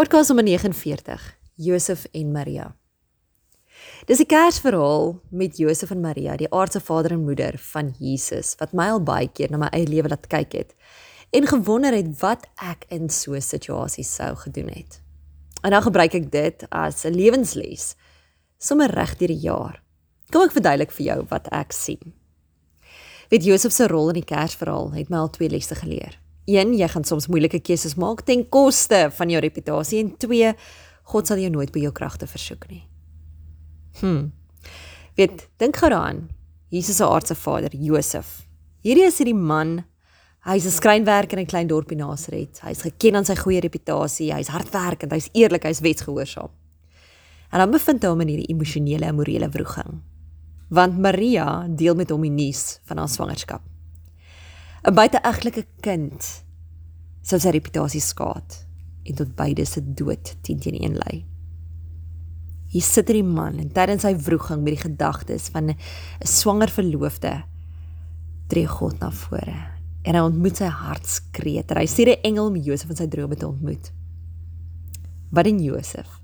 Podcast nommer 49: Josef en Maria. Dis 'n Kersverhaal met Josef en Maria, die aardse vader en moeder van Jesus, wat my al baie keer na my eie lewe laat kyk het en gewonder het wat ek in so 'n situasie sou gedoen het. En nou gebruik ek dit as 'n lewensles sommer reg deur die jaar. Kom ek verduidelik vir jou wat ek sien. Weet Josef se rol in die Kersverhaal het my al twee lesse geleer. 1 jy gaan soms moeilike keuses maak ten koste van jou reputasie en 2 God sal jou nooit by jou kragte versoek nie. Hm. Weet, dink gou daaraan. Jesus se aardse vader, Josef. Hierdie is hierdie man. Hy's 'n skrynwerker in 'n klein dorpie Nasaret. Hy's geken aan sy goeie reputasie. Hy's hardwerkend, hy's eerlik, hy's wetsgehoorsaam. En dan bevind hy hom in hierdie emosionele en morele wroging. Want Maria deel met hom die nuus van haar swangerskap. 'n buiteegtelike kind sou sy reputasie skaad en tot beide se dood teen teen een lei. Hier sit hierdie man en tydens sy wroging met die gedagtes van 'n swanger verloofde tree God na vore en hy ontmoet sy hartskreet. Hy stuur 'n engel om Josef in sy drome te ontmoet. Wat in Josef?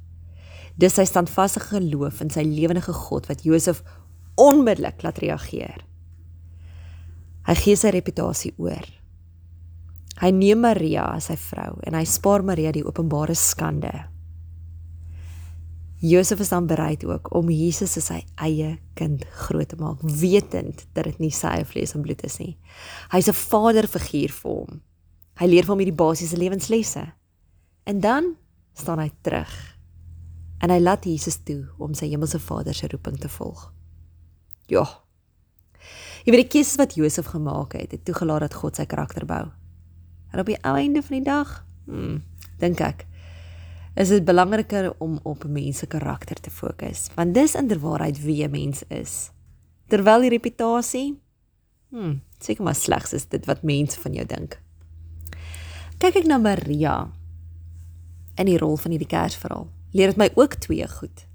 Dis sy standvaste geloof in sy lewendige God wat Josef onmiddellik laat reageer. Hy gee sy reputasie oor. Hy neem Maria as sy vrou en hy spaar Maria die openbare skande. Josef is dan bereid ook om Jesus as sy eie kind groot te maak, wetend dat dit nie sy eie vlees en bloed is nie. Hy's 'n vaderfiguur vir hom. Hy leer vir hom hierdie basiese lewenslesse. En dan staan hy terug. En hy laat Jesus toe om sy hemelse Vader se roeping te volg. Ja, Jy weet die keuses wat Josef gemaak het, het toegelaat dat God sy karakter bou. En op die einde van die dag, hmm, dink ek, is dit belangriker om op mense karakter te fokus, want dis inderwaarheid wie 'n mens is. Terwyl die reputasie, hmm, seker maar slegs is dit wat mense van jou dink. Kyk ek na Maria in die rol van hierdie Kersverhaal. Leer dit my ook twee goed.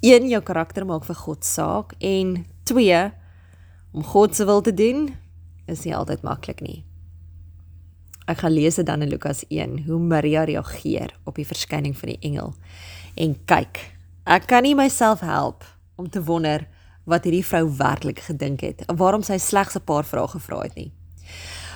Een, jou karakter maak vir God saak en twee, om God se wil te doen is nie altyd maklik nie. Ek gaan lees dit dan in Lukas 1 hoe Maria reageer op die verskyning van die engel. En kyk, ek kan nie myself help om te wonder wat hierdie vrou werklik gedink het en waarom sy slegs 'n paar vrae gevra het nie.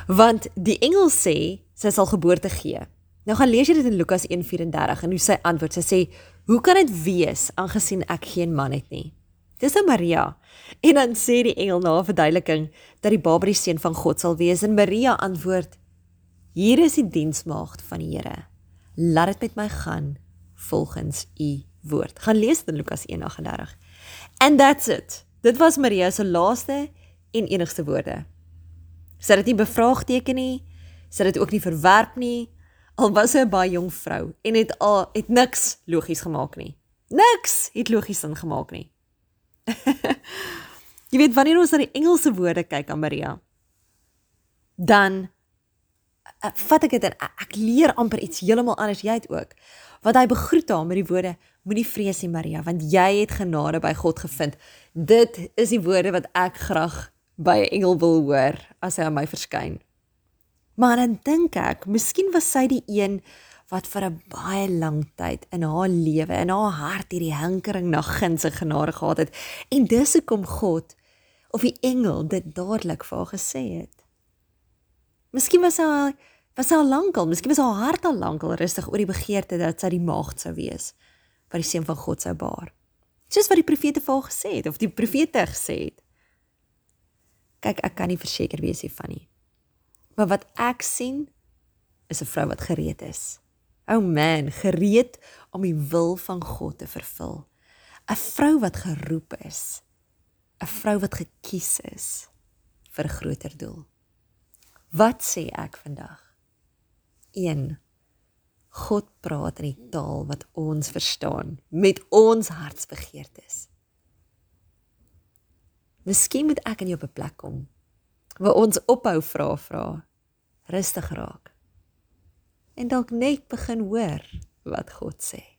Want die engel sê sy sal geboorte gee. Nou gaan lees jy dit in Lukas 1:34 en hoe sy antwoord. Sy sê: "Hoe kan dit wees aangesien ek geen man het nie?" Dis nou Maria. En dan sê die engel na 'n verduideliking dat die baba die seun van God sal wees en Maria antwoord: Hier is die diensmaagd van die Here. Laat dit met my gaan volgens u woord. Gaan lees dit in Lukas 1:38. And that's it. Dit was Maria se laaste en enigste woorde. Sy het dit nie bevraagteken nie. Sy het dit ook nie verwerp nie. Al was sy 'n baie jong vrou en het al het niks logies gemaak nie. Niks het logies sin gemaak nie. jy weet wanneer ons na die Engelse woorde kyk aan Maria, dan uh, vat ek dit en ek leer amper iets heeltemal anders jy het ook. Wat hy begroet haar met die woorde moenie vrees nie Maria, want jy het genade by God gevind. Dit is die woorde wat ek graag by 'n engel wil hoor as hy aan my verskyn. Maar dan dink ek, miskien was sy die een wat vir 'n baie lang tyd in haar lewe en haar hart hierdie hinkering na guns en genade gehad het en dis hoekom God of die engel dit dadelik vir haar gesê het. Miskien was haar was haar lankal, miskien was haar hart al lankal rustig oor die begeerte dat sy die maagd sou wees wat die seun van God sou baar. Soos wat die profete vir haar gesê het of die profete gesê het. Kyk, ek kan nie verseker wees hiervan nie. Maar wat ek sien is 'n vrou wat gereed is oh man, gereed om die wil van God te vervul. 'n Vrou wat geroep is. 'n Vrou wat gekies is vir 'n groter doel. Wat sê ek vandag? 1 God praat in die taal wat ons verstaan met ons hartsbegeertes. Miskien moet ek in jou plek kom waar ons ophou vra vra rustig raak en dalk net begin hoor wat God sê.